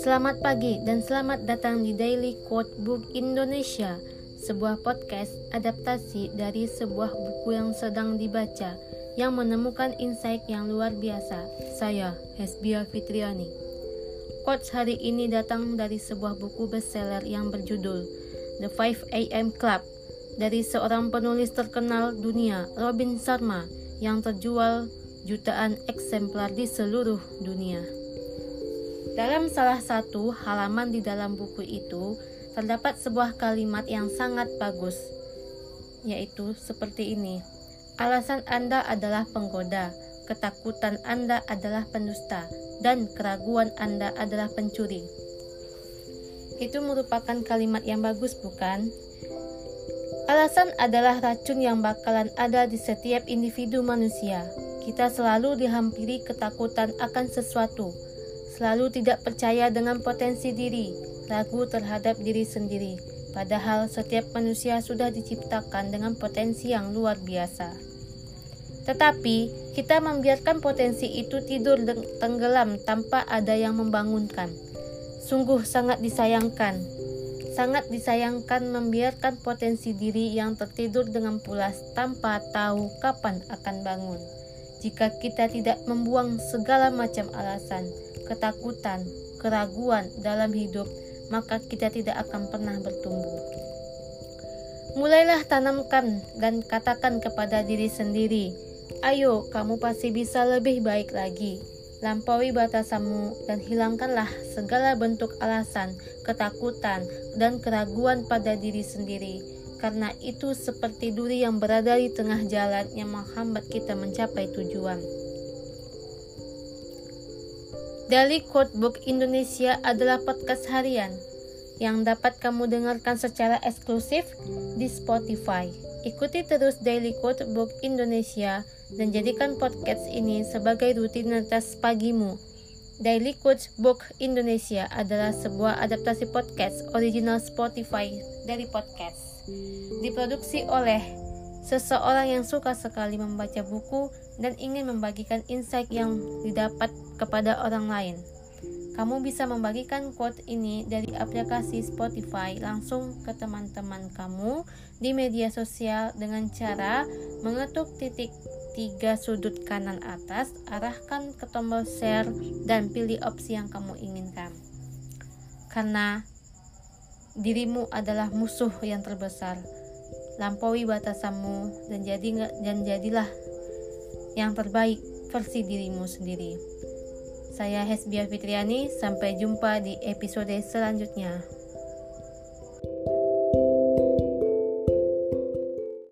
Selamat pagi dan selamat datang di Daily Quote Book Indonesia, sebuah podcast adaptasi dari sebuah buku yang sedang dibaca yang menemukan insight yang luar biasa. Saya, Hesbia Fitriani. Quotes hari ini datang dari sebuah buku bestseller yang berjudul The 5 AM Club dari seorang penulis terkenal dunia, Robin Sharma, yang terjual jutaan eksemplar di seluruh dunia. Dalam salah satu halaman di dalam buku itu terdapat sebuah kalimat yang sangat bagus, yaitu seperti ini: "Alasan Anda adalah penggoda, ketakutan Anda adalah pendusta, dan keraguan Anda adalah pencuri." Itu merupakan kalimat yang bagus, bukan? Alasan adalah racun yang bakalan ada di setiap individu manusia. Kita selalu dihampiri ketakutan akan sesuatu selalu tidak percaya dengan potensi diri, ragu terhadap diri sendiri, padahal setiap manusia sudah diciptakan dengan potensi yang luar biasa. Tetapi, kita membiarkan potensi itu tidur tenggelam tanpa ada yang membangunkan. Sungguh sangat disayangkan. Sangat disayangkan membiarkan potensi diri yang tertidur dengan pulas tanpa tahu kapan akan bangun. Jika kita tidak membuang segala macam alasan, ketakutan, keraguan dalam hidup, maka kita tidak akan pernah bertumbuh. Mulailah tanamkan dan katakan kepada diri sendiri, "Ayo, kamu pasti bisa lebih baik lagi." Lampaui batasanmu dan hilangkanlah segala bentuk alasan, ketakutan, dan keraguan pada diri sendiri, karena itu seperti duri yang berada di tengah jalan yang menghambat kita mencapai tujuan. Daily Quote Book Indonesia adalah podcast harian yang dapat kamu dengarkan secara eksklusif di Spotify. Ikuti terus Daily Quote Book Indonesia dan jadikan podcast ini sebagai rutinitas pagimu. Daily Quote Book Indonesia adalah sebuah adaptasi podcast original Spotify dari podcast. Diproduksi oleh seseorang yang suka sekali membaca buku dan ingin membagikan insight yang didapat kepada orang lain. Kamu bisa membagikan quote ini dari aplikasi Spotify langsung ke teman-teman kamu di media sosial dengan cara mengetuk titik tiga sudut kanan atas, arahkan ke tombol share dan pilih opsi yang kamu inginkan. Karena dirimu adalah musuh yang terbesar. Lampaui batasanmu dan jadi dan jadilah yang terbaik versi dirimu sendiri. Saya Hesbia Fitriani, sampai jumpa di episode selanjutnya.